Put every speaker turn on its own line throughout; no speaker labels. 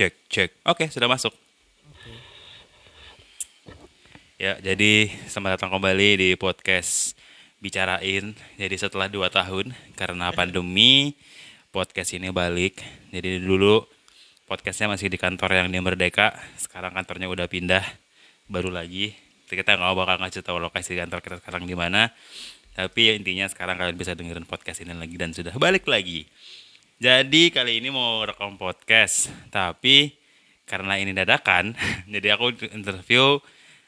cek cek. Oke, sudah masuk. Ya, jadi selamat datang kembali di podcast Bicarain. Jadi setelah dua tahun karena pandemi, podcast ini balik. Jadi dulu podcastnya masih di kantor yang di Merdeka. Sekarang kantornya udah pindah, baru lagi. Kita nggak bakal ngasih tahu lokasi kantor kita sekarang di mana. Tapi ya intinya sekarang kalian bisa dengerin podcast ini lagi dan sudah balik lagi. Jadi kali ini mau rekam podcast, tapi karena ini dadakan, jadi aku interview,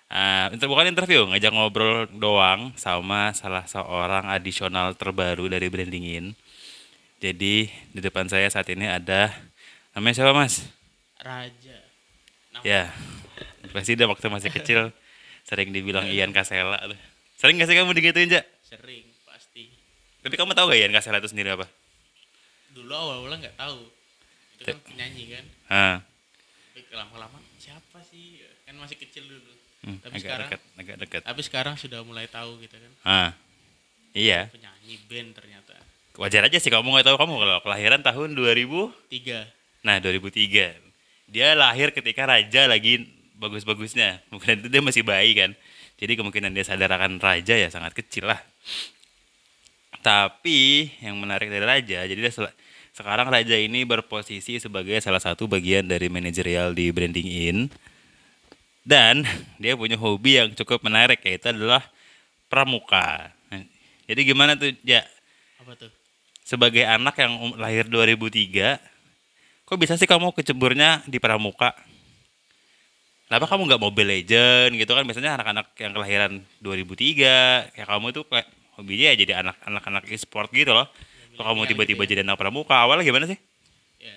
uh, inter bukan interview, ngajak ngobrol doang sama salah seorang adisional terbaru dari Brandingin. Jadi di depan saya saat ini ada namanya siapa mas?
Raja. Nama
Ya, pasti dia waktu masih kecil sering dibilang Ian Kasela. Sering gak sih kamu digituin, Jak?
sering pasti.
Tapi kamu tahu gak Ian Kasela itu sendiri apa?
Dulu awal-awal nggak tahu. Itu kan penyanyi kan.
Hah,
Tapi lama-lama siapa sih? Kan masih kecil dulu.
hmm,
Tapi
agak
sekarang
dekat, agak dekat.
tapi sekarang sudah mulai tahu gitu kan.
Ah, iya.
Penyanyi band ternyata.
Wajar aja sih kamu nggak tahu kamu kalau kelahiran tahun 2000.
Tiga.
Nah, 2003. Dia lahir ketika raja lagi bagus-bagusnya. Mungkin itu dia masih bayi kan. Jadi kemungkinan dia sadar akan raja ya sangat kecil lah. Tapi yang menarik dari raja, jadi dia sekarang raja ini berposisi sebagai salah satu bagian dari manajerial di Branding In. Dan dia punya hobi yang cukup menarik yaitu adalah pramuka. Jadi gimana tuh ya
Apa tuh?
sebagai anak yang um- lahir 2003, kok bisa sih kamu keceburnya di pramuka? Kenapa kamu nggak Mobile Legend gitu kan? Biasanya anak-anak yang kelahiran 2003, kayak kamu tuh kayak hobinya ya jadi anak anak-anak e-sport gitu loh. Kok kamu
milenial
tiba-tiba
gitu
jadi anak pramuka? Awalnya gimana sih?
Ya.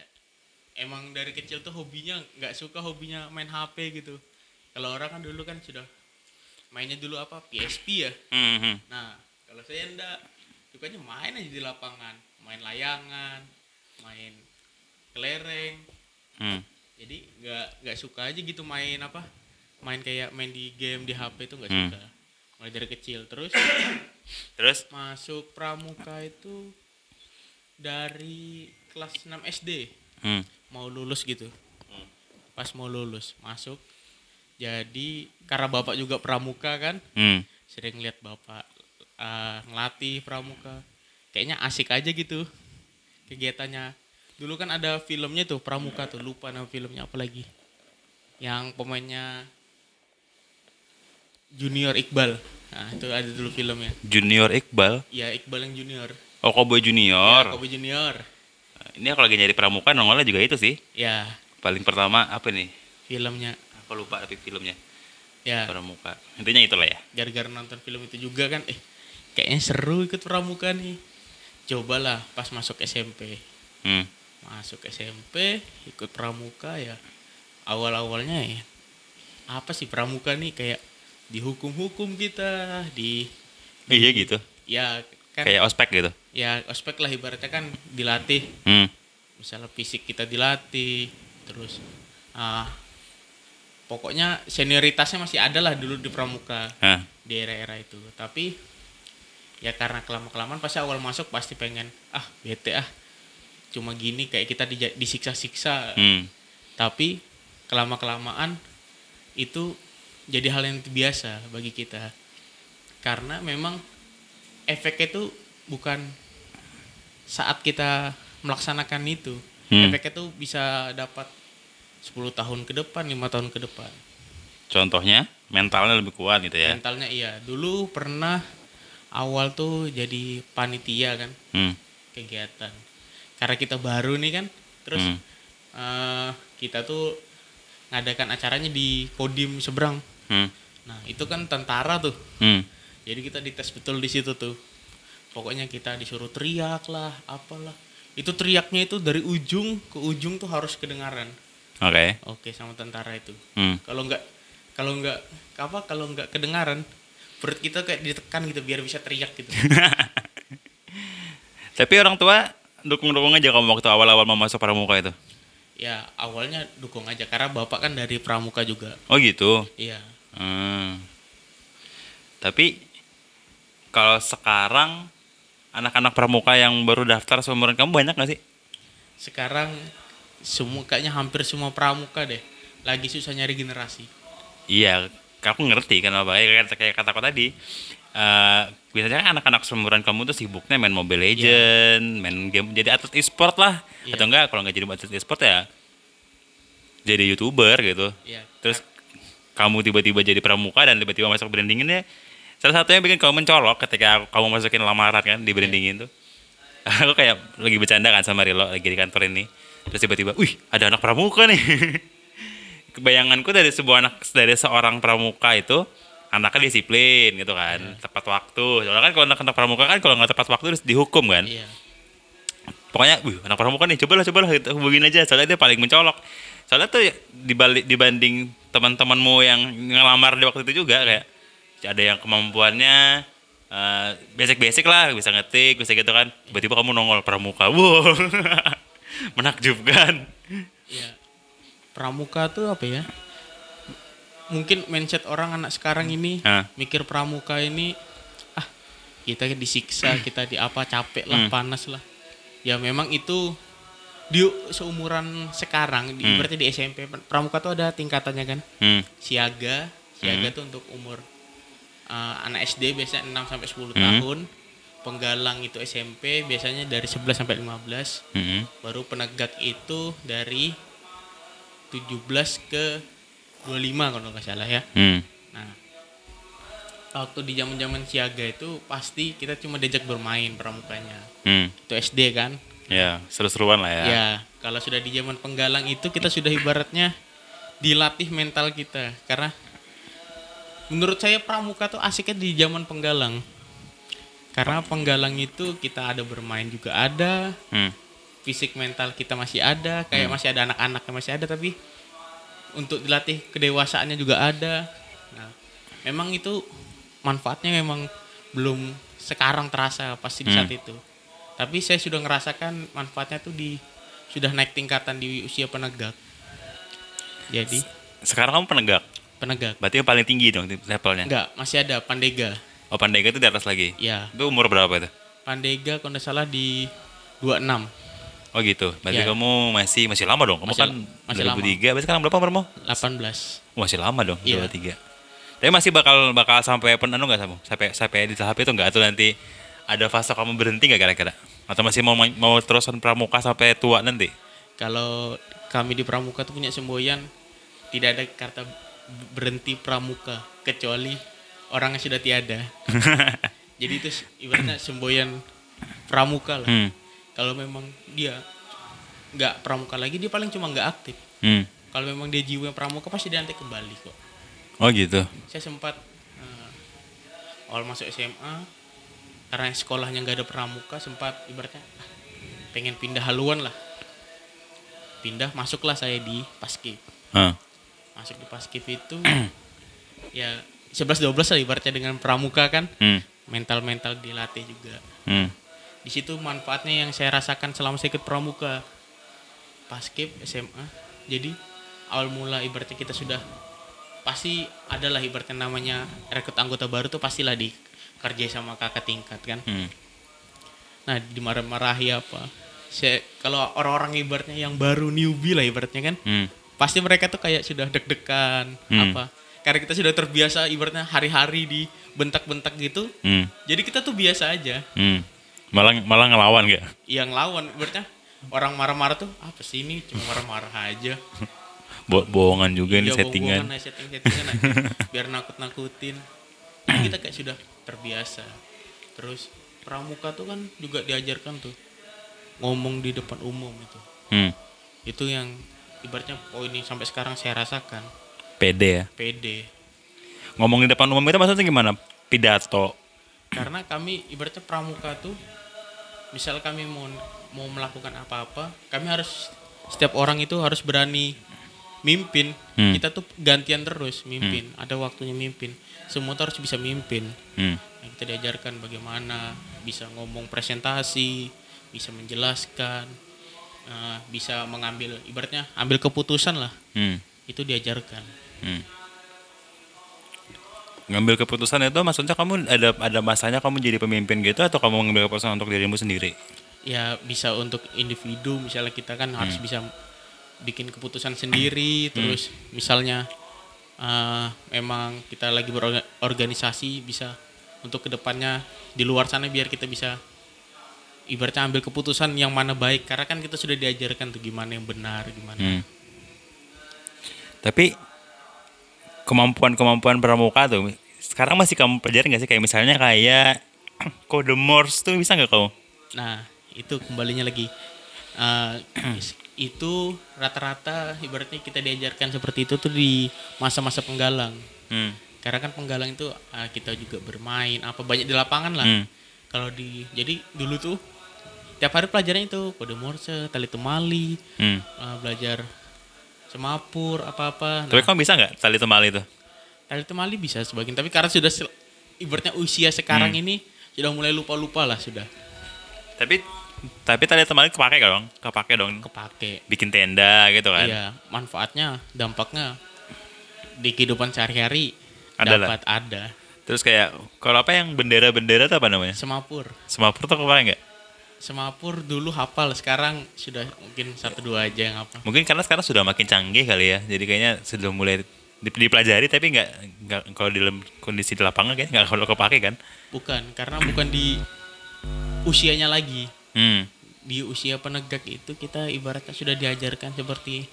Emang dari kecil tuh hobinya nggak suka hobinya main HP gitu. Kalau orang kan dulu kan sudah mainnya dulu apa PSP ya.
Hmm, hmm.
Nah, kalau saya enggak sukanya main aja di lapangan, main layangan, main kelereng.
hmm.
Jadi nggak nggak suka aja gitu main apa? Main kayak main di game di HP itu nggak
Hmm.
suka. Mulai dari kecil terus
Terus?
masuk pramuka itu dari kelas 6 SD
Hmm.
mau lulus gitu. Pas mau lulus masuk. Jadi karena bapak juga pramuka kan
Hmm.
sering lihat bapak eh, ngelatih pramuka. Kayaknya asik aja gitu kegiatannya. Dulu kan ada filmnya tuh pramuka tuh lupa nama filmnya apa lagi. Yang pemainnya Junior Iqbal. Nah itu ada dulu filmnya.
Junior Iqbal.
ya Iqbal yang junior
Oh, Cowboy Junior.
ya, Junior
Ini aku lagi nyari pramuka nongolnya juga itu sih.
ya
Paling pertama apa nih?
filmnya
Aku lupa tapi filmnya.
ya
Pramuka. Intinya itulah ya.
gara-gara nonton film itu juga kan eh kayaknya seru ikut pramuka nih cobalah pas masuk SMP
Hmm.
masuk SMP ikut pramuka ya awal-awalnya ya apa sih pramuka nih kayak dihukum-hukum kita di
Iya gitu.
ya kan
Kayak ospek gitu.
ya ospek lah ibaratnya kan dilatih
Hmm.
misalnya fisik kita dilatih terus ah pokoknya senioritasnya masih ada lah dulu di pramuka
Nah,
di era-era itu tapi ya karena kelama kelamaan pasti awal masuk pasti pengen ah bete ah cuma gini kayak kita dija- disiksa-siksa
hmm.
tapi kelama kelamaan itu jadi hal yang biasa bagi kita karena memang efeknya itu bukan saat kita melaksanakan itu
Hmm.
efeknya itu bisa dapat 10 tahun ke depan lima tahun ke depan
Contohnya mentalnya lebih kuat gitu ya.
mentalnya iya dulu pernah awal tuh jadi panitia kan
Hmm.
kegiatan karena kita baru nih kan terus
Hmm.
eh, kita tuh ngadakan acaranya di kodim seberang
Hmm.
nah itu kan tentara tuh
Hmm.
Jadi kita dites betul di situ tuh pokoknya kita disuruh teriak lah apalah itu teriaknya itu dari ujung ke ujung tuh harus kedengaran
Oke.
oke sama tentara itu
Hmm.
kalau nggak kalau nggak apa kalau nggak kedengaran perut kita kayak ditekan gitu biar bisa teriak gitu
Tapi orang tua dukung-dukung aja kamu waktu awal-awal mau masuk pramuka itu.
ya awalnya dukung aja karena bapak kan dari pramuka juga
Oh gitu.
iya
Hmm. Tapi kalau sekarang anak-anak pramuka yang baru daftar seumuran kamu banyak gak sih?
sekarang semua kayaknya hampir semua pramuka deh lagi susah nyari generasi
Iya, aku ngerti kenapa kayak kayak kata kataku tadi. eh biasanya kan anak-anak seumuran kamu tuh sibuknya main Mobile Legend, main game jadi atlet e-sport lah.
Iya.
Atau enggak kalau nggak jadi atlet e-sport ya jadi YouTuber gitu.
ya
Terus kamu tiba-tiba jadi pramuka dan tiba-tiba masuk brandinginnya salah satu yang bikin kamu mencolok ketika kamu masukin lamaran kan di brandingin tuh. Aku kayak lagi bercanda kan sama Rilo lagi di kantor ini. Terus tiba-tiba, wih ada anak pramuka nih. Kebayanganku dari sebuah anak dari seorang pramuka itu anaknya disiplin gitu kan, tepat waktu. Soalnya kan kalau anak-anak pramuka kan kalau nggak tepat waktu harus dihukum kan.
iya
Pokoknya, wih anak pramuka nih, cobalah cobalah gitu, hubungin aja. Soalnya dia paling mencolok. Soalnya tuh ya, dibalik dibanding teman-temanmu yang ngelamar di waktu itu juga kayak ada yang kemampuannya eh, basic-basic lah, bisa ngetik, bisa gitu kan. Tiba-tiba kamu nongol pramuka, wow, menakjubkan.
ya pramuka tuh apa ya mungkin mindset orang anak sekarang ini
Hah.
mikir pramuka ini ah kita disiksa kita di apa capek lah
Hmm.
panas lah ya memang itu di seumuran sekarang di
Hmm.
berarti di SMP pramuka tuh ada tingkatannya kan
Hmm,
siaga siaga
Hmm.
tuh untuk umur uh, anak SD biasanya 6 sampai 10
Hmm.
tahun. Penggalang itu SMP biasanya dari 11 sampai 15
hmm,
baru penegak itu dari 17 ke 25 kalau nggak salah ya.
Hmm,
nah waktu di zaman zaman siaga itu pasti kita cuma diajak bermain pramukanya.
Hmm.
itu SD kan?
Ya, seru-seruan lah ya.
ya kalau sudah di zaman penggalang itu kita sudah ibaratnya dilatih mental kita. Karena menurut saya pramuka tuh asiknya di zaman penggalang. Karena penggalang itu kita ada bermain juga ada.
Hmm,
fisik mental kita masih ada kayak masih ada anak-anak yang masih ada tapi untuk dilatih kedewasaannya juga ada. Nah memang itu manfaatnya memang belum sekarang terasa pasti di saat
Hmm.
itu. Tapi saya sudah ngerasakan manfaatnya tuh di sudah naik tingkatan di usia penegak. Jadi
Sekarang kamu penegak.
Penegak
Berarti yang paling tinggi dong levelnya.
enggak masih ada pandega
Oh, pandega itu di atas lagi.
ya
Itu umur berapa itu?
pandega kalau nggak salah di 26
Oh gitu. Berarti
Ya.
kamu masih masih lama dong. Kamu
Masih
kan
masih
2003. Berarti sekarang berapa umurmu?
18
Oh, masih lama dong.
Iya.
23. Tapi masih bakal bakal sampai pen anu nggak kamu? Sampai sampai di tahap itu nggak? Atau nanti ada fase kamu berhenti nggak kira-kira? Atau masih mau mau terusan pramuka sampai tua nanti?
Kalau kami di Pramuka tuh punya semboyan tidak ada kata berhenti Pramuka kecuali orang yang sudah tiada. Jadi itu ibaratnya semboyan Pramuka lah.
Hmm.
Kalau memang dia nggak Pramuka lagi dia paling cuma nggak aktif.
Hmm.
Kalau memang dia jiwa Pramuka pasti dia nanti kembali kok.
Oh gitu.
Saya sempat eh, awal masuk SMA karena sekolahnya nggak ada Pramuka sempat ibaratnya ah, pengen pindah haluan lah. Pindah masuklah saya di Paskib.
Hah.
Masuk di paskib itu ya 11 12 lah ibaratnya dengan pramuka kan
Hmm.
mental-mental dilatih juga.
Hmm.
Di situ manfaatnya yang saya rasakan selama saya ikut pramuka paskib SMA. Jadi awal mula ibaratnya kita sudah pasti adalah ibaratnya namanya rekrut anggota baru tuh pastilah di kerja sama kakak tingkat kan.
Hmm.
Nah, dimarah-marahi apa? Saya kalau orang-orang ibaratnya yang baru newbie lah ibaratnya kan
Hmm.
Pasti mereka tuh kayak sudah deg-degan
Hmm.
apa karena kita sudah terbiasa ibaratnya hari-hari di bentak-bentak gitu
Hmm.
jadi kita tuh biasa aja
Hmm. Malah malah ngelawan gak?
yang lawan ibaratnya orang marah-marah tuh apa sih ini cuma marah-marah aja
Bo bohongan juga nih
Iya,
settingan.
bohong-bohongan, setting-settingan aja. biar nakut-nakutin kita kayak sudah terbiasa terus pramuka tuh kan juga diajarkan tuh ngomong di depan umum itu
Hmm.
itu yang ibaratnya poin ini sampai sekarang saya rasakan
Pede ya.
pede
Ngomong di depan umum itu maksudnya gimana? Pidato.
karena kami ibaratnya pramuka tuh misal kami mau mau melakukan apa-apa kami harus setiap orang itu harus berani mimpin
Hmm.
kita tuh gantian terus mimpin ada waktunya mimpin semua tuh harus bisa mimpin
Hmm.
Nah, kita diajarkan bagaimana bisa ngomong presentasi bisa menjelaskan eh, bisa mengambil ibaratnya ambil keputusan lah
Hmm.
itu diajarkan
Hmm. Ngambil keputusan itu maksudnya kamu ada ada masanya kamu jadi pemimpin gitu atau kamu mengambil keputusan untuk dirimu sendiri?
ya bisa untuk individu misalnya kita kan harus bisa bikin keputusan sendiri terus misalnya eh, memang kita lagi berorganisasi bisa untuk ke depannya di luar sana biar kita bisa ibaratnya ambil keputusan yang mana baik karena kan kita sudah diajarkan tuh gimana yang benar gimana
Hmm. Tapi kemampuan-kemampuan pramuka tuh sekarang masih kamu pelajari nggak sih kayak misalnya kayak kode Morse tuh bisa nggak kamu?
Nah, itu kembalinya lagi. Eh, itu rata-rata ibaratnya kita diajarkan seperti itu tuh di masa-masa penggalang.
Hmm.
Karena kan penggalang itu ah, kita juga bermain apa banyak di lapangan lah.
Hmm.
Kalau di jadi dulu tuh tiap hari pelajaran itu kode Morse, tali temali,
Hmm.
eh, belajar semapur apa-apa. Nah,
Tapi kamu bisa nggak tali temali itu?
tali temali bisa sebagian tapi karena sudah ibaratnya usia sekarang
Hmm.
ini sudah mulai lupa-lupa lah sudah
Tapi tapi tali temali kepake nggak dong? Kepake dong.
kepake.
Bikin tenda gitu kan?
Iya, manfaatnya, dampaknya di kehidupan sehari-hari dapat ada.
Terus kayak kalau apa yang bendera-bendera tuh apa namanya?
Semapur,
Semapur tuh kepake nggak?
Semapur dulu hafal, sekarang sudah mungkin satu dua aja yang hafal.
Mungkin karena sekarang sudah makin canggih kali ya. Jadi kayaknya sudah mulai dip- dipelajari tapi nggak nggak kalau di dalam kondisi di lapangan kayaknya nggak kalau kepake kan?
Bukan, karena bukan di usianya lagi.
Hmm.
Di usia penegak itu kita ibaratnya sudah diajarkan seperti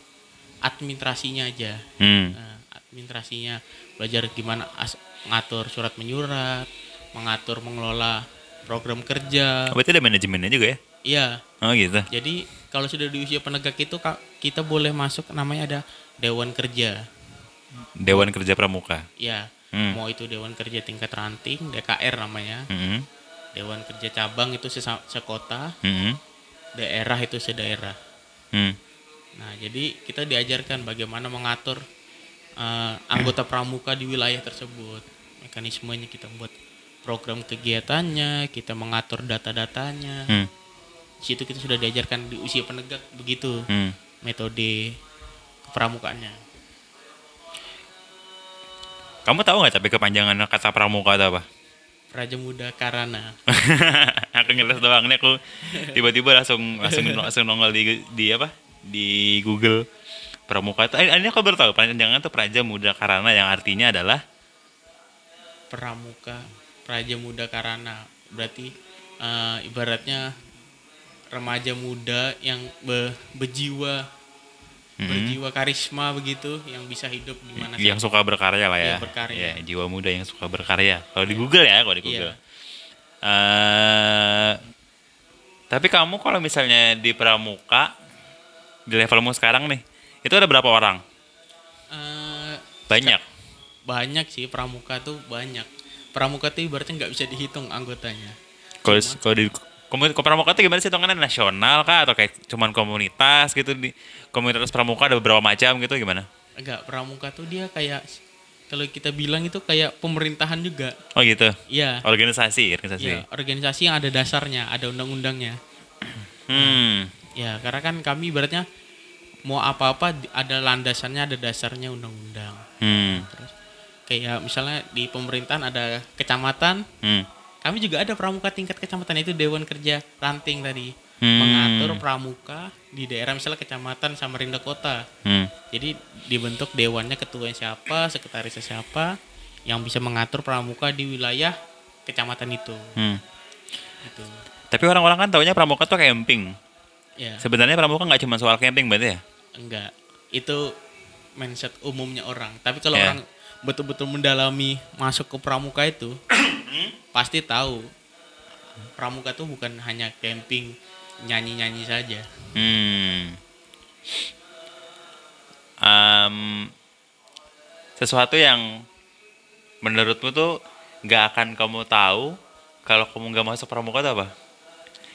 administrasinya aja.
Hmm.
Nah, administrasinya belajar gimana as- ngatur surat menyurat, mengatur mengelola program kerja.
Oh, berarti ada manajemennya juga ya?
Iya,
Oh gitu.
Jadi kalau sudah di usia penegak itu kita boleh masuk namanya ada dewan kerja.
Dewan Kerja Pramuka.
Ya,
Hmm.
mau itu dewan kerja tingkat ranting, DKR namanya.
Hmm.
Dewan kerja cabang itu sesa- sekota,
Hmm.
daerah itu sedaerah.
Hmm.
Nah, jadi kita diajarkan bagaimana mengatur eh, anggota pramuka di wilayah tersebut. Mekanismenya kita buat program kegiatannya, kita mengatur data-datanya.
Hmm.
Di situ kita sudah diajarkan di usia penegak begitu.
Hmm.
metode kepramukaannya.
Kamu tahu nggak tapi kepanjangan kata pramuka itu apa?
Raja Muda Karana.
aku ngeles doang nih aku tiba-tiba langsung langsung langsung nongol di di apa di Google pramuka itu eh, ini aku baru tahu panjangan itu Praja Muda Karana yang artinya adalah
Pramuka Raja Muda Karana. Berarti eh, ibaratnya remaja muda yang be- berjiwa
mm,
berjiwa karisma begitu yang bisa hidup di mana
yang suka berkarya lah ya
Iya, berkarya.
Ya, jiwa muda yang suka berkarya kalau di Google ya kalau di
Iya.
Google Eh, tapi kamu kalau misalnya di pramuka di levelmu sekarang nih itu ada berapa orang
Eh,
banyak
banyak sih pramuka tuh banyak. Pramuka tuh ibaratnya nggak bisa dihitung anggotanya.
Kalau kalau di komunitas pramuka itu gimana sih hitungannya nasional kah atau kayak cuman komunitas gitu di komunitas pramuka ada beberapa macam gitu gimana?
Enggak, pramuka tuh dia kayak kalau kita bilang itu kayak pemerintahan juga.
Oh gitu.
Iya.
Organisasi, organisasi.
Iya, organisasi yang ada dasarnya, ada undang-undangnya.
Hmm.
Ya, karena kan kami ibaratnya mau apa-apa ada landasannya, ada dasarnya undang-undang.
Hmm.
Terus kayak misalnya di pemerintahan ada kecamatan,
Hmm.
kami juga ada pramuka tingkat kecamatan itu Dewan Kerja Ranting tadi.
Hmm.
Mengatur pramuka di daerah misalnya kecamatan Samarinda Kota.
Hmm.
Jadi dibentuk dewannya ketuanya siapa, sekretarisnya siapa yang bisa mengatur pramuka di wilayah kecamatan itu.
Hmm.
Gitu.
Tapi orang-orang kan taunya pramuka tuh camping.
Ya.
Sebenarnya pramuka nggak cuma soal camping berarti ya?
Enggak, itu mindset umumnya orang. Tapi kalau
Ya.
orang betul-betul mendalami masuk ke pramuka itu, pasti tahu pramuka itu bukan hanya camping, nyanyi-nyanyi saja.
Hmm. Am, sesuatu yang menurutmu tuh nggak akan kamu tahu kalau kamu nggak masuk pramuka itu apa?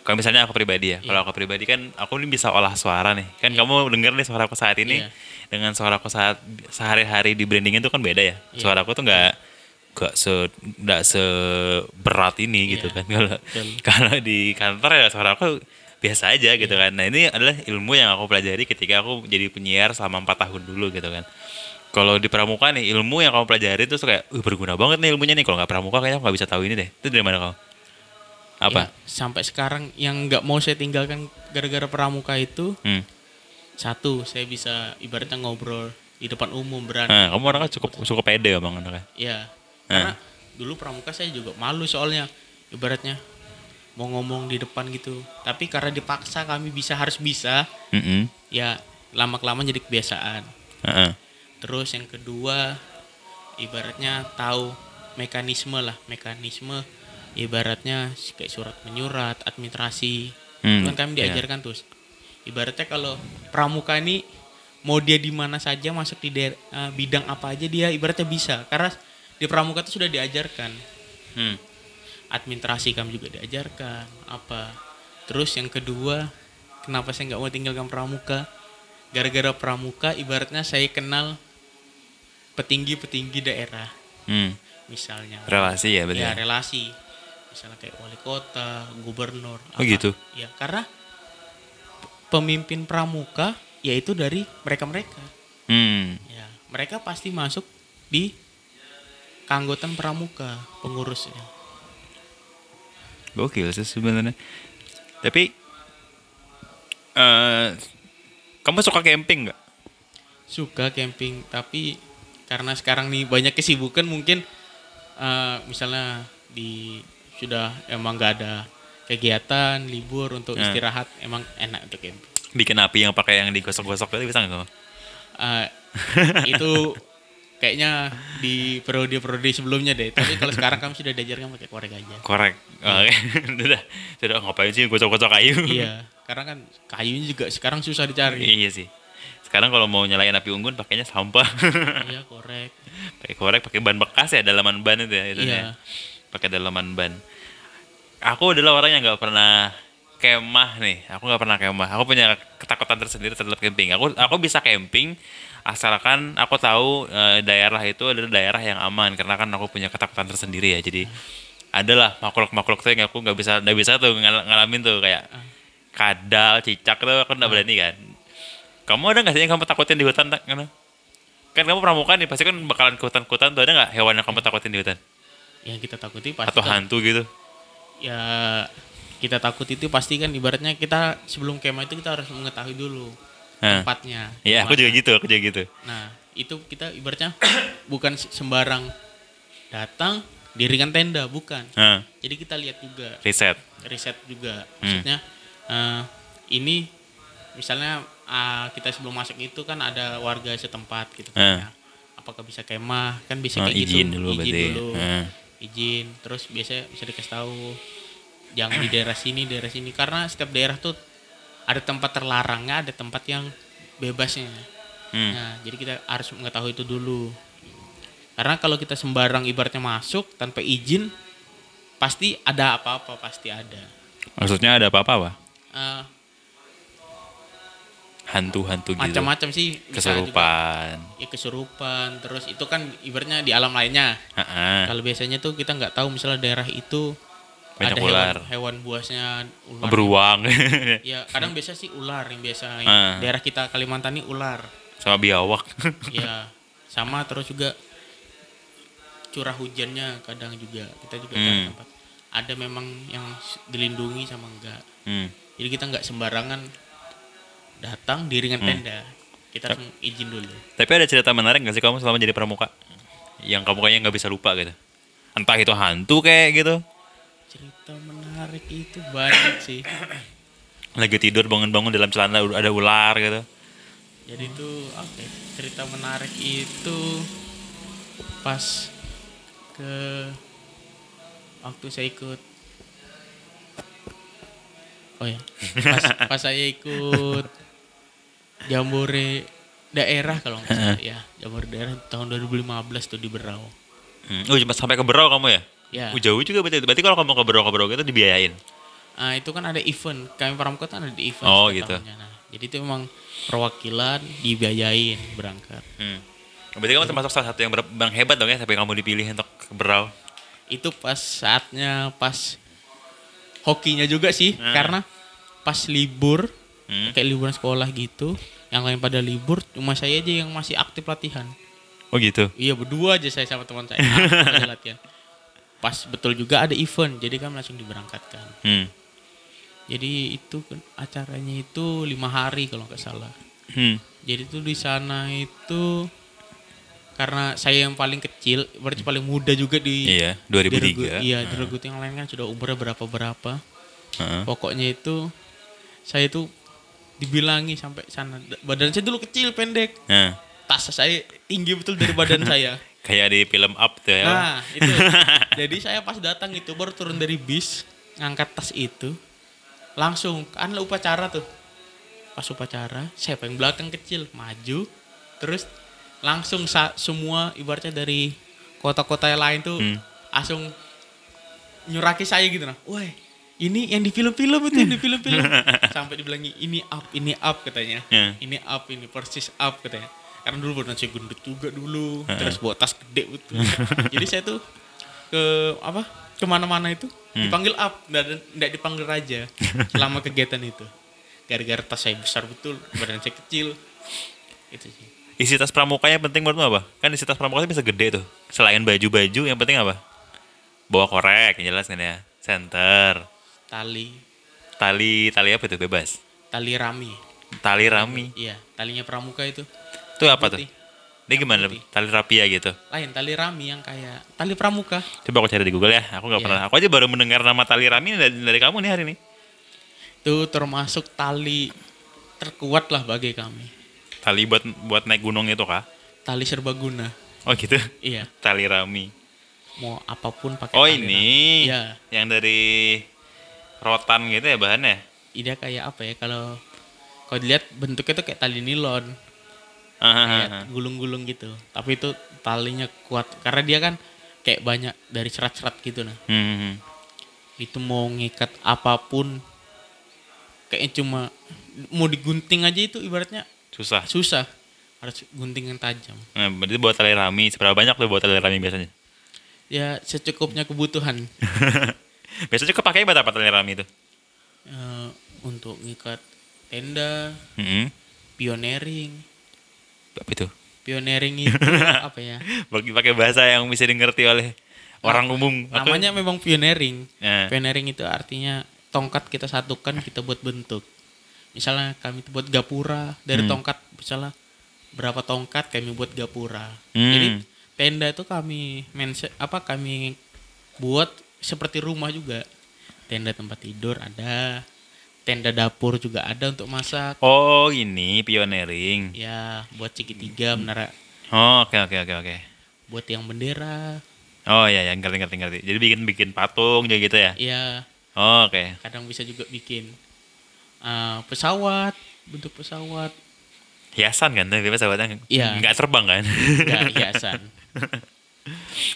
Kalau misalnya aku pribadi ya, kalau aku pribadi kan aku ini bisa olah suara nih. Kan
Iya.
kamu denger nih suara aku saat ini
Iya.
dengan suara aku saat sehari-hari di brandingin tuh kan beda ya.
Iya.
Suara aku tuh nggak nggak se nggak seberat ini gitu
Iya,
kan kalau kalau di kantor ya suara aku biasa aja gitu kan. Nah ini adalah ilmu yang aku pelajari ketika aku jadi penyiar selama empat tahun dulu gitu kan. Kalau di pramuka nih ilmu yang kamu pelajari itu kayak, uh, berguna banget nih ilmunya nih. Kalau nggak pramuka kayaknya aku nggak bisa tahu ini deh. Itu dari mana kamu? Apa?
Ya, sampai sekarang yang nggak mau saya tinggalkan gara-gara pramuka itu
Hmm.
satu saya bisa ibaratnya ngobrol di depan umum berani
Nah, kamu orangnya cukup cukup pede emang anaknya.
ya karena dulu pramuka saya juga malu soalnya ibaratnya mau ngomong di depan gitu tapi karena dipaksa kami bisa harus bisa
Mm
ya lama kelamaan jadi kebiasaan
Heeh.
terus yang kedua ibaratnya tahu mekanisme lah mekanisme ibaratnya kayak surat menyurat administrasi
Hmm,
kan kami
iya.
diajarkan tuh ibaratnya kalau pramuka ini mau dia di mana saja masuk di daer- eh, bidang apa aja dia ibaratnya bisa karena di pramuka itu sudah diajarkan
Hmm.
administrasi kami juga diajarkan apa terus yang kedua kenapa saya nggak mau tinggalkan pramuka gara-gara pramuka ibaratnya saya kenal petinggi-petinggi daerah
Hmm.
misalnya
Relasi ya berarti.
ya
ya?
relasi misalnya kayak wali kota gubernur
Oh, gitu?
ya karena pemimpin pramuka yaitu dari mereka-mereka
Hmm.
ya mereka pasti masuk di keanggotaan pramuka pengurusnya
Gokil sih sebenarnya. Tapi eh kamu suka camping nggak?
suka camping tapi karena sekarang nih banyak kesibukan mungkin eh, misalnya di sudah emang nggak ada kegiatan libur untuk
Nah.
istirahat emang enak untuk camping
Bikin api yang pakai yang digosok-gosok itu bisa nggak?
Eh, itu kayaknya di periode-periode sebelumnya deh tapi kalau sekarang kami sudah diajarkan pakai korek aja
Korek. Oke. Udah. Sudah ngapain sih gosok-gosok kayu?
iya karena kan kayunya juga sekarang susah dicari
iya sih. Sekarang kalau mau nyalain api unggun pakainya sampah.
iya korek
pakai korek, pakai ban bekas ya, dalaman ban itu ya. Itu
Iya.
ya. Pakai dalaman ban. Aku adalah orang yang nggak pernah kemah nih. Aku nggak pernah kemah. Aku punya ketakutan tersendiri terhadap camping. Aku aku bisa camping asalkan aku tahu eh, daerah itu adalah daerah yang aman karena kan aku punya ketakutan tersendiri ya. Jadi adalah makhluk-makhluk tuh yang aku nggak bisa nggak bisa tuh ngal- ngalamin tuh kayak kadal, cicak tuh aku nggak berani kan. Kamu ada nggak sih yang kamu takutin di hutan? Tak? Kan kamu pramuka nih pasti kan bakalan ke hutan-hutan tuh ada nggak hewan yang kamu takutin di hutan?
Yang kita takuti pasti
Atau
kan-
hantu gitu?
ya kita takut itu pasti kan ibaratnya kita sebelum kemah itu kita harus mengetahui dulu
Nah.
tempatnya.
Iya, aku juga gitu, aku juga gitu.
Nah, itu kita ibaratnya bukan sembarang datang dirikan tenda, bukan.
Nah,
Jadi kita lihat juga,
riset.
riset juga.
Hmm.
Maksudnya eh, ini misalnya ah, kita sebelum masuk itu kan ada warga setempat gitu
Hmm.
kan. ya. Apakah bisa kemah? Kan bisa
Oh,
kayak gitu.
izin dulu berarti.
dulu.
Hmm.
Izin, terus biasanya bisa dikasih tahu jangan di daerah sini, daerah sini karena setiap daerah tuh ada tempat terlarangnya, ada tempat yang bebasnya.
Hmm.
Nah, jadi kita harus mengetahui itu dulu. Karena kalau kita sembarang ibaratnya masuk tanpa izin, pasti ada apa-apa, pasti ada.
Maksudnya ada apa-apa, Pak?
Eh,
Hantu-hantu gitu.
macam-macam sih. bisa juga.
Kesurupan.
Ya kesurupan, terus itu kan ibaratnya di alam lainnya.
Heeh.
Kalau biasanya tuh kita nggak tahu misalnya daerah itu
Banyak
ada
ular.
hewan, hewan buasnya, ular.
Beruang.
Ya kadang biasa sih ular yang biasa.
Ah.
Daerah kita Kalimantan ini ular.
Sama biawak.
ya sama terus juga curah hujannya kadang juga kita juga
Hmm.
tempat ada memang yang dilindungi sama enggak
Hmm.
jadi kita nggak sembarangan datang di ringan
Hmm.
tenda kita harus izin dulu
Tapi ada cerita menarik gak sih kamu selama jadi pramuka? Yang kamu kayaknya nggak bisa lupa gitu. Entah itu hantu kayak gitu.
cerita menarik itu banyak sih
Lagi tidur bangun-bangun dalam celana ada ular gitu.
jadi itu oke cerita menarik itu pas ke waktu saya ikut oh ya pas, pas saya ikut jambore daerah kalau nggak salah ya jambore daerah tahun 2015 tuh di Berau
Hmm. Oh, cuma sampai ke Berau kamu ya?
ya
Oh, jauh juga berarti. Berarti kalau kamu ke Berau ke Berau gitu dibiayain.
ah, itu kan ada event kami pramuka kan ada di event
Oh, gitu.
tahunnya. Nah, jadi itu memang perwakilan dibiayain berangkat
Hmm. Berarti kamu termasuk salah satu yang, yang hebat dong ya sampai kamu dipilih untuk ke Berau.
itu pas saatnya pas hokinya juga sih
Hmm.
karena pas libur
Hmm.
kayak liburan sekolah gitu yang lain pada libur cuma saya aja yang masih aktif latihan
Oh gitu.
iya berdua aja saya sama teman saya aja latihan pas betul juga ada event jadi kan langsung diberangkatkan
Hmm.
jadi itu kan acaranya itu lima hari kalau nggak salah
Hmm.
Jadi tuh di sana itu karena saya yang paling kecil, berarti paling muda juga di
Iya,
di regu-
2003.
Iya, di regu yang lain kan sudah umurnya berapa berapa.
Heeh.
Pokoknya itu saya itu dibilangi sampai sana. Badan saya dulu kecil, pendek.
Nah,
Tas saya tinggi betul dari badan saya.
kayak di film Up tuh ya.
Nah, itu. Jadi saya pas datang itu baru turun dari bis, ngangkat tas itu, langsung kan upacara tuh. Pas upacara, saya paling belakang kecil, maju, terus langsung sa- semua ibaratnya dari kota-kota yang lain tuh
Hmm.
langsung nyuraki saya gitu nah. Woi, ini yang di film-film itu yang di film-film. Sampai dibilangi ini up, ini up katanya.
Ya.
Ini up, ini persis up katanya. Karena dulu badan saya gendut juga dulu, terus bawa tas gede betul. Jadi saya tuh ke apa ke mana-mana itu dipanggil up, nggak dipanggil raja selama kegiatan itu. Gara-gara tas saya besar betul, badan saya kecil. Itu sih.
Isi tas pramukanya penting menurutmu apa? Kan isi tas pramuka bisa gede tuh. Selain baju-baju, yang penting apa? Bawa korek, yang jelas kan ya. Center.
Tali,
Tali, tali apa itu? Bebas.
tali rami.
Tali rami.
Iya, talinya pramuka itu.
Itu apa tuh?
Putih.
Ini gimana?
Putih.
Tali rapia gitu.
Lain tali rami yang kayak tali pramuka.
Coba aku cari di Google ya. Aku nggak
Iya.
pernah. Aku aja baru mendengar nama tali rami dari, dari kamu nih hari ini.
Itu termasuk tali terkuat lah bagi kami.
Tali buat buat naik gunung itu kah?
Tali serbaguna.
Oh gitu.
Iya,
Tali rami.
mau apa pun pakai
Oh
tali
ini.
Iya,
Yang dari rotan gitu ya bahannya.
dia kayak apa ya kalau kalau dilihat bentuknya tuh kayak tali nilon,
Ah, ah, ah,
kayak gulung-gulung gitu. Tapi itu talinya kuat karena dia kan kayak banyak dari serat-serat gitu nah.
Hmm, hmm, hmm.
Itu mau ngikat apa pun kayaknya cuma mau digunting aja itu ibaratnya
Susah.
susah. Harus gunting yang tajam.
Nah, berarti buat tali rami. Seberapa banyak tuh buat tali rami biasanya?
Ya secukupnya kebutuhan.
biasanya kepakai buat apa tali rami itu?
Eh, untuk ngikat tenda,
Hmm.
pioneering.
Apa itu?
Pioneering itu apa ya?
Bagi pakai bahasa yang bisa dimengerti oleh orang umum.
Namanya memang pioneering.
Nah,
Pioneering itu artinya tongkat kita satukan kita buat bentuk. Misalnya kami buat gapura dari
Hmm.
tongkat misalnya berapa tongkat kami buat gapura.
Hmm.
Jadi tenda itu kami mense apa kami buat seperti rumah juga. Tenda tempat tidur ada, tenda dapur juga ada untuk masak.
Oh ini pioneering.
Ya, buat segitiga menara
Oh oke oke oke oke.
buat yang bendera.
Oh iya ya ngerti ngerti ngerti. Jadi bikin bikin patung juga gitu ya.
Ya,
Oh, oke.
kadang bisa juga bikin uh, pesawat, bentuk pesawat.
Hiasan kan tapi pesawatnya
Iya.
nggak terbang kan.
Ya, hiasan.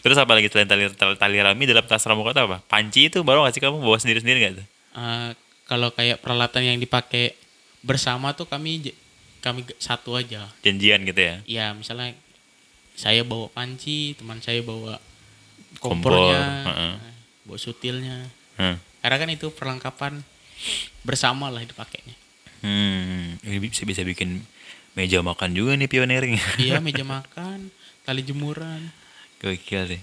Terus apa lagi selain tali, tali, tali rami dalam tas itu apa? Panci itu baru nggak sih kamu bawa sendiri sendiri nggak tuh?
Uh, kalau kayak peralatan yang dipakai bersama tuh kami kami satu aja.
Janjian gitu ya?
Ya, misalnya saya bawa panci, teman saya bawa
Kompor,
kompornya,
heeh.
nah, bawa sutilnya.
Hmm.
Karena kan itu perlengkapan bersama lah dipakainya.
Hmm, ini bisa bisa bikin meja makan juga nih pioneering.
Iya, meja makan, tali jemuran.
Gokil sih.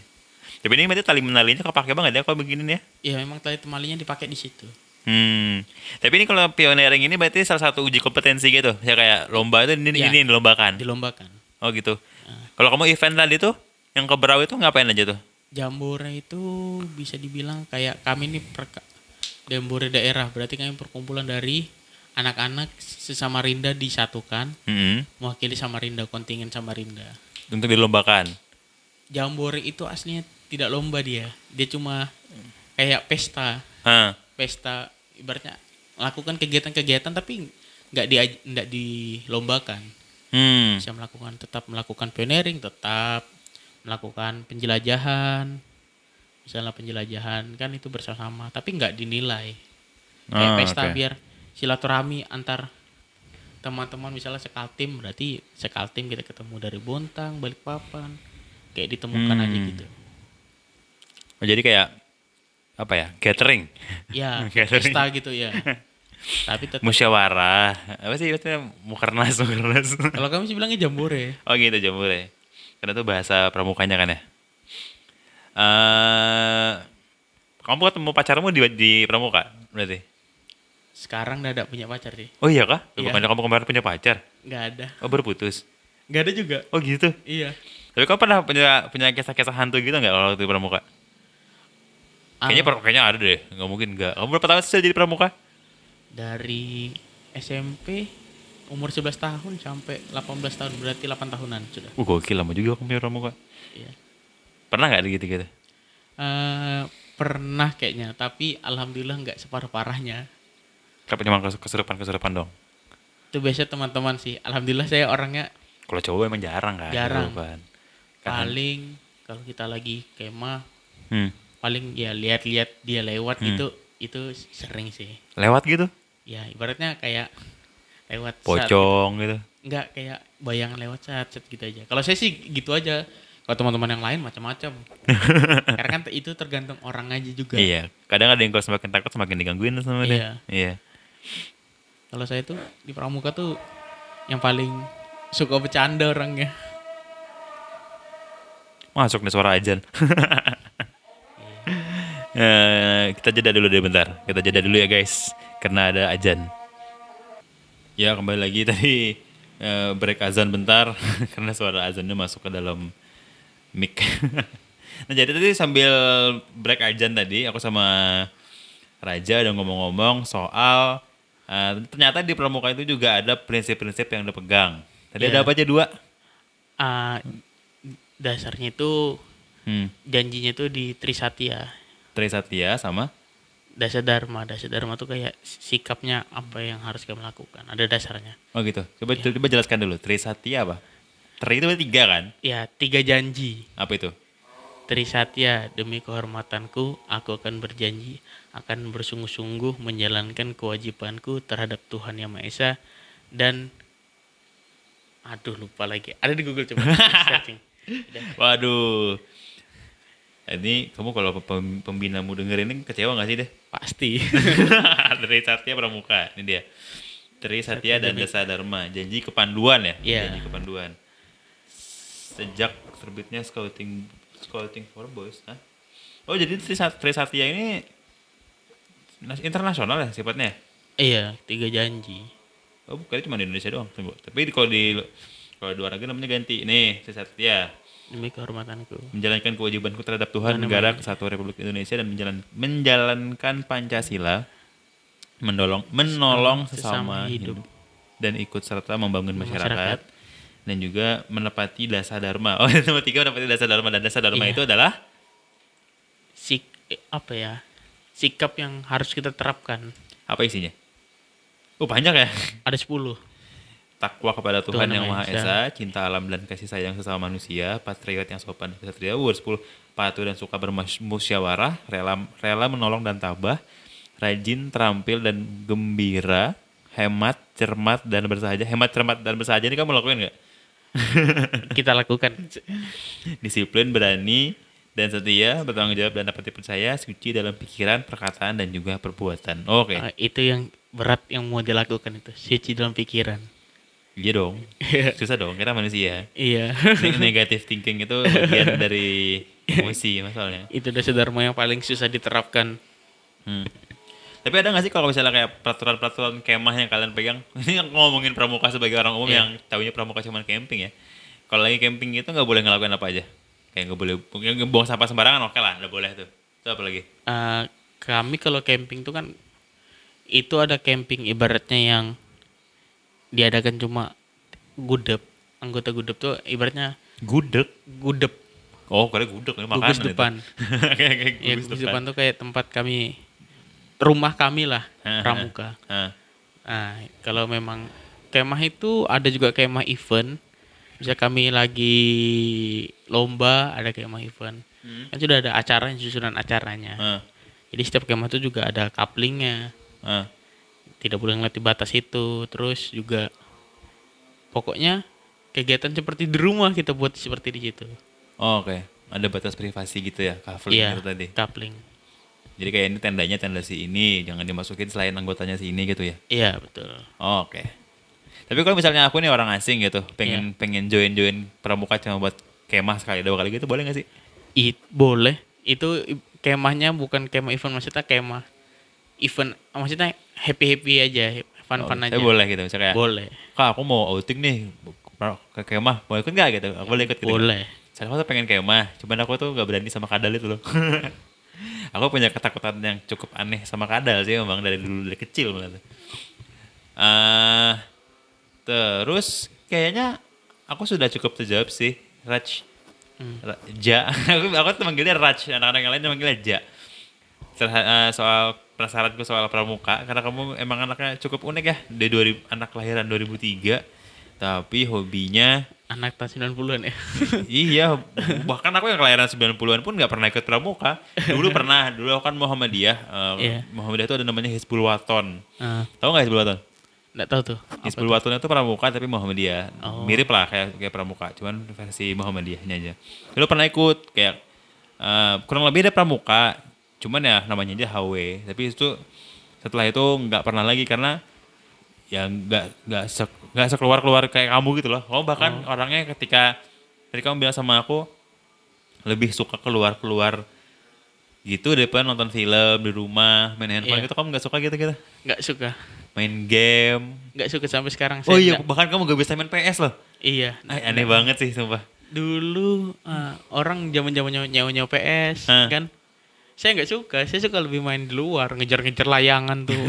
Tapi ini berarti tali menalinya kepake banget ya kalau begini nih ya?
Iya, memang tali temalinya dipakai di situ.
Hmm. Tapi ini kalau pioneering ini berarti salah satu uji kompetensi gitu. Ya kayak lomba itu ini,
Iya.
ini dilombakan.
Dilombakan.
Oh gitu. Kalau kamu event tadi tuh yang ke Berau itu ngapain aja tuh?
Jambore itu bisa dibilang kayak kami ini perka- Jambore daerah, berarti kami perkumpulan dari anak-anak sesama Rinda disatukan
Hmm.
mewakili Samarinda kontingen Samarinda.
Untuk dilombakan.
Jambore itu aslinya tidak lomba dia, dia cuma kayak pesta,
Hah.
pesta ibaratnya lakukan kegiatan-kegiatan tapi nggak di nggak dilombakan.
Hmm.
Bisa melakukan tetap melakukan pioneering, tetap melakukan penjelajahan. Misalnya penjelajahan kan itu bersama, tapi nggak dinilai. Kayak
Ah,
pesta
oke.
biar silaturahmi antar teman-teman misalnya sekaltim berarti sekaltim kita ketemu dari Bontang, Balikpapan, kayak ditemukan aja
Hmm.
gitu.
Oh, jadi kayak apa ya? Gathering.
Ya,
Gathering.
pesta gitu ya. Tapi tetap
Musyawarah. Apa sih itu mukernas mukernas.
kalau kami sih bilangnya jambore.
oh gitu jambore. Karena itu bahasa pramukanya kan ya. Eh kamu ketemu pacarmu di di pramuka berarti?
sekarang udah ada punya pacar sih.
Oh iya kah?
Iya.
Bukannya kamu kemarin punya pacar?
Nggak ada.
Oh berputus.
Nggak ada juga.
Oh gitu.
Iya.
Tapi kamu pernah punya punya kisah-kisah hantu gitu nggak kalau waktu di pramuka? Kayaknya
Ah,
per- kayaknya ada deh. Nggak mungkin nggak. Kamu berapa tahun sih jadi pramuka?
dari SMP umur 11 tahun sampai 18 tahun berarti 8 tahunan sudah.
Uh gokil lama juga kamu punya pramuka.
Iya.
Pernah nggak ada gitu-gitu?
Eh, pernah kayaknya, tapi alhamdulillah nggak separah-parahnya.
Tapi cuma kes- kesurupan-kesurupan dong.
Itu biasa teman-teman sih. Alhamdulillah saya orangnya
Kalau cowok emang jarang kan?
Jarang.
kesurupan.
Paling kalau kita lagi kemah
Hmm.
paling ya lihat-lihat dia lewat
Hmm.
gitu itu sering sih.
Lewat gitu?
Ya ibaratnya kayak lewat saat-
Pocong gitu.
Enggak kayak bayangan lewat saat saat gitu aja. Kalau saya sih gitu aja. Kalau teman-teman yang lain macam-macam. Karena kan itu tergantung orang aja juga.
Iya. Kadang ada yang kalau semakin takut semakin digangguin sama dia.
Iya.
Iya.
Kalau saya tuh di pramuka tuh yang paling suka bercanda orangnya.
Masuk nih suara ajan. Eh, kita jeda dulu deh bentar. Kita jeda dulu ya guys. Karena ada ajan. Ya kembali lagi tadi eh, break azan bentar. karena suara azannya masuk ke dalam mic. nah jadi tadi sambil break ajan tadi aku sama Raja udah ngomong-ngomong soal eh, ternyata di pramuka itu juga ada prinsip-prinsip yang dipegang. Tadi ada
Iya.
apa aja dua?
Ah, dasarnya itu
Hmm.
janjinya tuh di Trisatya.
Trisatya sama
Dasa Dharma, Dasa Dharma tuh kayak sikapnya apa yang harus kami lakukan. Ada dasarnya.
Oh gitu. Coba
Iya.
coba jelaskan dulu. Trisatya apa? Tri itu tiga kan?
Ya, tiga janji.
Apa itu?
Trisatya, demi kehormatanku, aku akan berjanji akan bersungguh-sungguh menjalankan kewajibanku terhadap Tuhan Yang Maha Esa dan aduh lupa lagi. Ada di Google coba. searching.
Waduh. Ini kamu kalau pem- pembinamu denger ini kecewa gak sih deh?
Pasti.
Trisatya Pramuka. Ini dia. Trisatya dan
Demi-
Dasa Dharma. Janji kepanduan ya?
Iya.
Janji kepanduan. Sejak terbitnya Scouting Scouting for Boys. Hah? Oh jadi Trisat- Trisatya ini nas- internasional ya sifatnya?
iya, tiga janji.
Oh, bukan cuma di Indonesia doang. Tunggu. Tapi kalau di kalau di luar negeri namanya ganti. Nih, Trisatya.
Demi kehormatanku.
Menjalankan kewajibanku terhadap Tuhan,
Tuhan
negara, kesatuan Republik Indonesia dan menjalan, menjalankan Pancasila, mendolong, menolong
Sesama
sesama
hidup.
hidup. dan ikut serta membangun masyarakat,
Masyarakat.
dan juga menepati dasa dharma. Oh, nomor tiga menepati dasa dharma dan dasa dharma
Iya.
itu adalah
Sik eh, apa ya? Sikap yang harus kita terapkan.
apa isinya? Oh, banyak ya.
Ada 10.
Takwa kepada Tuhan,
Tuhan
yang Maha Esa, cinta alam dan kasih sayang sesama manusia, patriot yang sopan dan kesatria, 10, patuh dan suka bermusyawarah, rela, rela menolong dan tabah, rajin, terampil dan gembira, hemat, cermat dan bersahaja. Hemat, cermat dan bersahaja ini kamu lakuin nggak?
Kita lakukan.
Disiplin, berani, dan setia, bertanggung jawab dan dapat dipercaya, suci dalam pikiran, perkataan, dan juga perbuatan. Oke,
Ah, itu yang berat yang mau dilakukan itu. Suci dalam pikiran.
Iya dong. Susah dong, kita manusia.
iya.
Ne- Negative thinking itu bagian dari emosi masalahnya.
itu dasar dharma yang paling susah diterapkan.
Hmm. Tapi ada nggak sih kalau misalnya kayak peraturan-peraturan kemah yang kalian pegang? Ini ngomongin pramuka sebagai orang umum
Iya.
yang tahunya pramuka cuma camping ya. Kalau lagi camping itu nggak boleh ngelakuin apa aja. Kayak nggak boleh buang sampah sembarangan oke lah, udah boleh tuh. Itu apa lagi?
Eh, kami kalau camping tuh kan itu ada camping ibaratnya yang diadakan cuma gudep. Anggota gudep tuh ibaratnya
Gudeg.
gudep.
Oh, gudeg ini makanan.
gugus depan.
Kayak kayak
ya
gugus
depan. tuh kayak tempat kami rumah kami lah pramuka. Nah kalau memang kemah itu ada juga kemah event. Bisa kami lagi lomba ada kemah event.
Hmm.
kan sudah ada acaranya susunan acaranya.
Hah.
jadi setiap kemah itu juga ada couplingnya.
Hah.
Tidak boleh di batas itu terus juga pokoknya kegiatan seperti di rumah kita buat seperti di situ
Oh, oke. Ada batas privasi gitu ya, coupling
iya
itu tadi.
coupling
Jadi kayak ini tendanya tenda si ini, jangan dimasukin selain anggotanya si ini gitu ya.
iya betul
Oh, Oke. Tapi kalau misalnya aku nih orang asing gitu, pengen pengen join join pramuka cuma buat kemah sekali dua kali gitu, boleh gak sih?
It, boleh itu kemahnya bukan kemah event maksudnya kemah event maksudnya happy happy aja fun fun
Oh,
aja.
boleh gitu misalnya
boleh.
Kak aku mau outing nih ke kemah mau ikut nggak? gitu. Aku boleh ikut gitu.
Boleh.
Saya tuh pengen kemah cuman aku tuh nggak berani sama kadal itu loh. Aku punya ketakutan yang cukup aneh sama kadal sih memang dari dulu dari kecil malah. Eh, terus kayaknya aku sudah cukup terjawab sih Raj. Ra- Ja. Aku aku tuh manggilnya Raj anak-anak yang lain tuh manggilnya Ja. Eh, soal penasaranku soal pramuka karena kamu emang anaknya cukup unik ya dari 2000 anak kelahiran 2003 tapi hobinya
anak tahun 90-an ya?
Iya bahkan aku yang kelahiran 90-an pun nggak pernah ikut pramuka. Dulu pernah dulu aku kan Muhammadiyah Eh,
Iya.
Muhammadiyah itu ada namanya Hizbul Waton.
Ah,
tahu nggak Hizbul Waton?
Nggak tahu tuh.
Hizbul? Waton itu pramuka tapi Muhammadiyah.
Oh.
mirip lah kayak kayak pramuka cuman versi Muhammadiyahnya aja. Dulu pernah ikut kayak eh, kurang lebih ada pramuka cuman ya namanya aja HW tapi itu setelah itu nggak pernah lagi karena ya nggak nggak sek, nggak sekeluar keluar kayak kamu gitu loh. Kamu bahkan
Oh.
orangnya ketika ketika kamu bilang sama aku lebih suka keluar keluar gitu daripada nonton film di rumah main handphone
Iya.
gitu. Kamu nggak suka gitu gitu?
Nggak suka.
Main game.
Nggak suka sampai sekarang
oh iya
nggak-
bahkan kamu gak bisa main PS loh.
Iya.
Ay, aneh banget sih sumpah.
Dulu ah, orang zaman zaman nyawa nyawa PS
Hah.
kan saya nggak suka. Saya suka lebih main di luar ngejar-ngejar layangan tuh.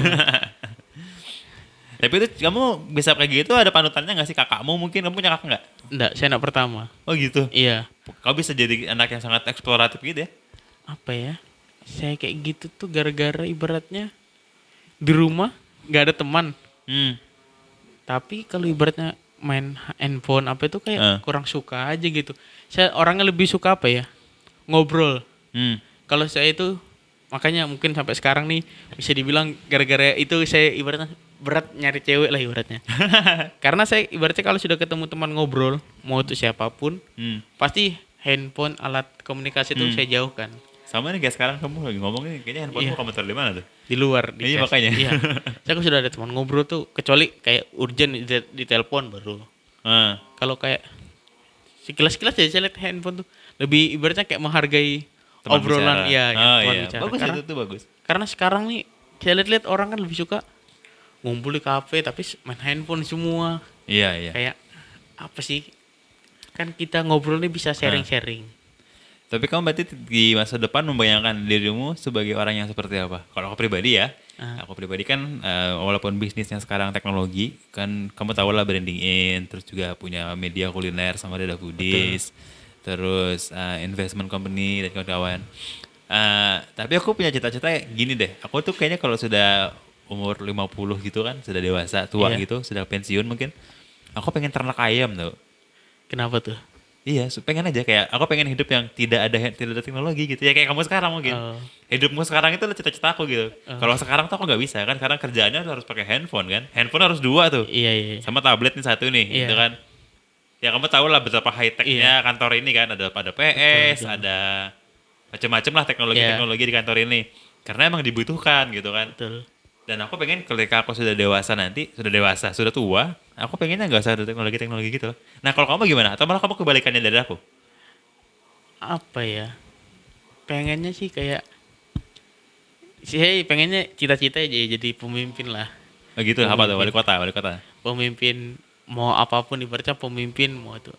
Tapi itu kamu bisa kayak gitu ada panutannya gak sih? Kakakmu mungkin kamu punya kakak nggak?
Nggak, saya anak pertama.
Oh gitu?
Iya.
Kamu bisa jadi anak yang sangat eksploratif gitu ya?
Apa ya? Saya kayak gitu tuh gara-gara ibaratnya di rumah nggak ada teman.
Hmm.
tapi kalau ibaratnya main handphone apa itu kayak
Ah.
kurang suka aja gitu. Saya orangnya lebih suka apa ya? Ngobrol.
Hmm.
Kalau saya itu makanya mungkin sampai sekarang nih bisa dibilang gara-gara itu saya ibaratnya berat nyari cewek lah ibaratnya karena saya ibaratnya kalau sudah ketemu teman ngobrol mau itu siapa pun
Hmm.
pasti handphone alat komunikasi itu
Hmm.
saya jauhkan
sama nih kayak sekarang kamu lagi ngomong nih kayaknya handphonemu
Iya.
kamu taruh di mana tuh
di luar di
Iya,
cas.
makanya.
iya saya kan sudah ada teman ngobrol tuh kecuali kayak urgent di, di telepon baru
ah.
kalau kayak sekilas-sekilas aja saya lihat handphone tuh lebih ibaratnya kayak menghargai
Teman
obrolan
bicara.
ya
oh,
teman
iya.
bicara.
bagus
karena,
itu tuh bagus
karena sekarang nih saya lihat-lihat orang kan lebih suka ngumpul di kafe tapi main handphone semua
iya iya
kayak apa sih kan kita ngobrol nih bisa sharing-sharing
Tapi kamu berarti di masa depan membayangkan dirimu sebagai orang yang seperti apa? Kalau aku pribadi ya,
Ah.
aku pribadi kan eh, walaupun bisnisnya sekarang teknologi, kan kamu tahu lah branding in, terus juga punya media kuliner sama Dada Foodies, terus eh, investment company dan kawan-kawan. Eh, tapi aku punya cita-cita gini deh, aku tuh kayaknya kalau sudah umur 50 gitu kan, sudah dewasa, tua
Iya.
gitu, sudah pensiun mungkin, aku pengen ternak ayam tuh.
kenapa tuh
Iya, pengen aja kayak aku pengen hidup yang tidak ada tidak ada teknologi gitu ya kayak kamu sekarang mungkin.
Oh.
Hidupmu sekarang itu cita-cita aku gitu. Kalau sekarang tuh aku nggak bisa kan karena kerjaannya harus pakai handphone kan. Handphone harus dua tuh.
iya iya iya.
Sama tablet nih satu nih
Iya.
gitu kan. Ya kamu tahu lah betapa high tech-nya kantor ini kan ada ada PS,
betul.
ada macam-macam lah teknologi-teknologi di kantor ini. Karena emang dibutuhkan gitu kan.
betul
Dan aku pengen ketika aku sudah dewasa nanti, sudah dewasa, sudah tua, aku pengennya nggak usah ada teknologi-teknologi gitu. Nah kalau kamu gimana? Atau malah kamu kebalikannya dari aku?
apa ya pengennya sih kayak saya pengennya cita-cita aja jadi pemimpin lah
Oh gitu, apa tuh? Wali kota, wali kota.
pemimpin mau apa pun ibaratnya pemimpin mau itu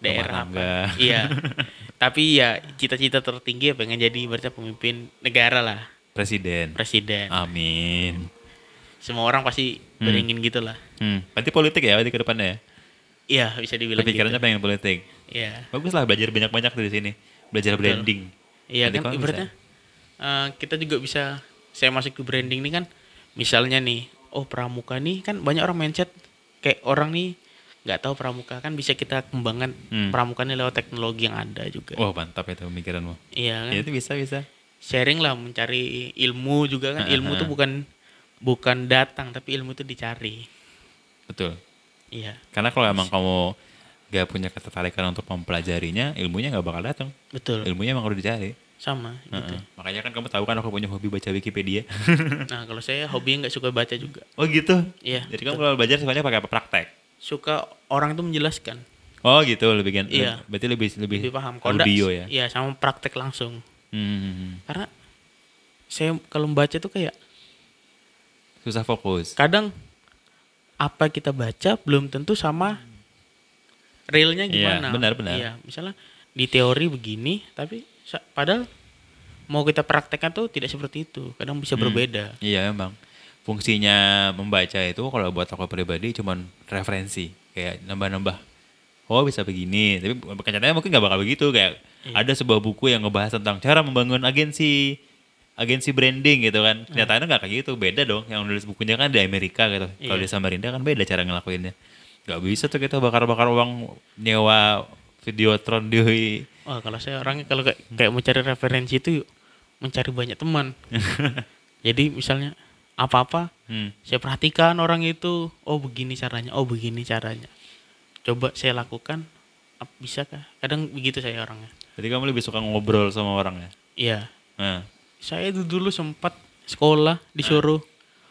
daerah apa iya tapi ya cita-cita tertinggi ya pengen jadi ibaratnya pemimpin negara lah
Presiden.
presiden
Amin.
semua orang pasti
Hmm.
beringin gitu lah
Hmm. Berarti politik ya berarti ke depannya ya?
iya bisa dibilang
Kepikirannya
gitu
pengen politik.
iya
Bagus lah belajar banyak-banyak di sini. Belajar branding.
Iya kan ibaratnya eh, kita juga bisa saya masuk ke branding nih kan misalnya nih oh pramuka nih kan banyak orang mindset kayak orang nih nggak tahu pramuka kan bisa kita kembangkan
Hmm.
pramuka nih lewat teknologi yang ada juga.
Wah mantap itu pemikiranmu.
Iya kan
Ya itu bisa bisa.
sharing lah mencari ilmu juga kan ilmu tuh bukan bukan datang tapi ilmu itu dicari.
Betul.
Iya
Karena kalau emang kamu gak punya ketertarikan untuk mempelajarinya, ilmunya gak bakal datang.
betul
Ilmunya emang udah dicari.
Sama gitu.
Heeh. Makanya kan kamu tahu kan aku punya hobi baca Wikipedia.
Nah kalau saya hobinya nggak suka baca juga.
oh gitu.
Iya.
Jadi kamu kalau belajar sukanya pakai apa? Praktek.
Suka orang tuh menjelaskan
Oh gitu lebih kan.
Iya.
Berarti lebih lebih,
lebih paham. Kalau
audio ya.
Iya sama praktek langsung.
Hmm.
karena saya kalau membaca tuh kayak
susah fokus.
kadang apa kita baca belum tentu sama realnya
Iya,
gimana.
benar, benar.
Iya, misalnya di teori begini, tapi padahal mau kita praktekkan tuh tidak seperti itu. Kadang bisa
Hmm.
berbeda.
Iya emang. Fungsinya membaca itu kalau buat aku pribadi cuman referensi. Kayak nambah-nambah. Oh bisa begini. Tapi kenyataannya mungkin nggak bakal begitu. Kayak
Iya.
ada sebuah buku yang ngebahas tentang cara membangun agensi agensi branding gitu kan. Kenyataannya nggak kayak gitu. Beda dong. Yang nulis bukunya kan di Amerika gitu. Kalau
Iya.
di Samarinda kan beda cara ngelakuinnya. Gak bisa tuh kita bakar-bakar uang nyewa videotron di
Wah, kalau saya orangnya kalau kayak, kayak mencari referensi itu mencari banyak teman. Jadi misalnya apa-apa
Hmm.
saya perhatikan orang itu, oh begini caranya, oh begini caranya. Coba saya lakukan, ap- bisakah? Kadang begitu saya orangnya.
Jadi kamu lebih suka ngobrol sama orang ya?
Iya,
Nah,
saya itu dulu sempat sekolah disuruh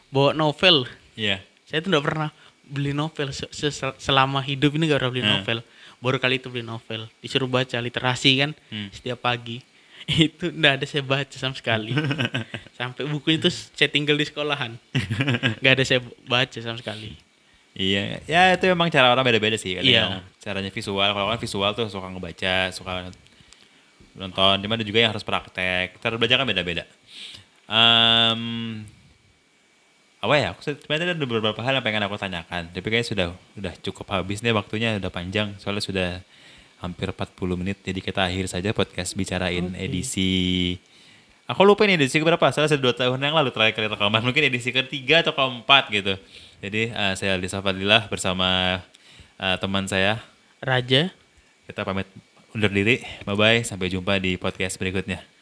bawa novel.
iya.
Saya tuh nggak pernah beli novel se- se- selama hidup ini gak pernah beli
Hmm.
novel. Baru kali itu beli novel. Disuruh baca literasi kan
Hmm.
setiap pagi. itu nggak ada saya baca sama sekali. Sampai buku itu saya tinggal di sekolahan. nggak ada saya baca sama sekali.
Iya, ya itu emang cara orang beda-beda sih. Ada
Iya.
caranya visual, kalau kan visual tuh suka ngebaca, suka nonton. Cuman ada juga yang harus praktek. Cara belajar kan beda-beda. Em, apa ya? Aku sebenarnya ada beberapa hal yang pengen aku tanyakan. Tapi kayaknya sudah udah cukup habis nih waktunya udah panjang. Soalnya sudah hampir 40 menit. Jadi kita akhir saja podcast bicarain edisi. Aku lupa ini edisi berapa? Salah sudah dua tahun yang lalu terakhir kali rekaman. Mungkin edisi ketiga atau keempat gitu. Jadi eh, saya Aldi Safadillah bersama eh, teman saya.
Raja,
Kita pamit undur diri. Bye-bye. Sampai jumpa di podcast berikutnya.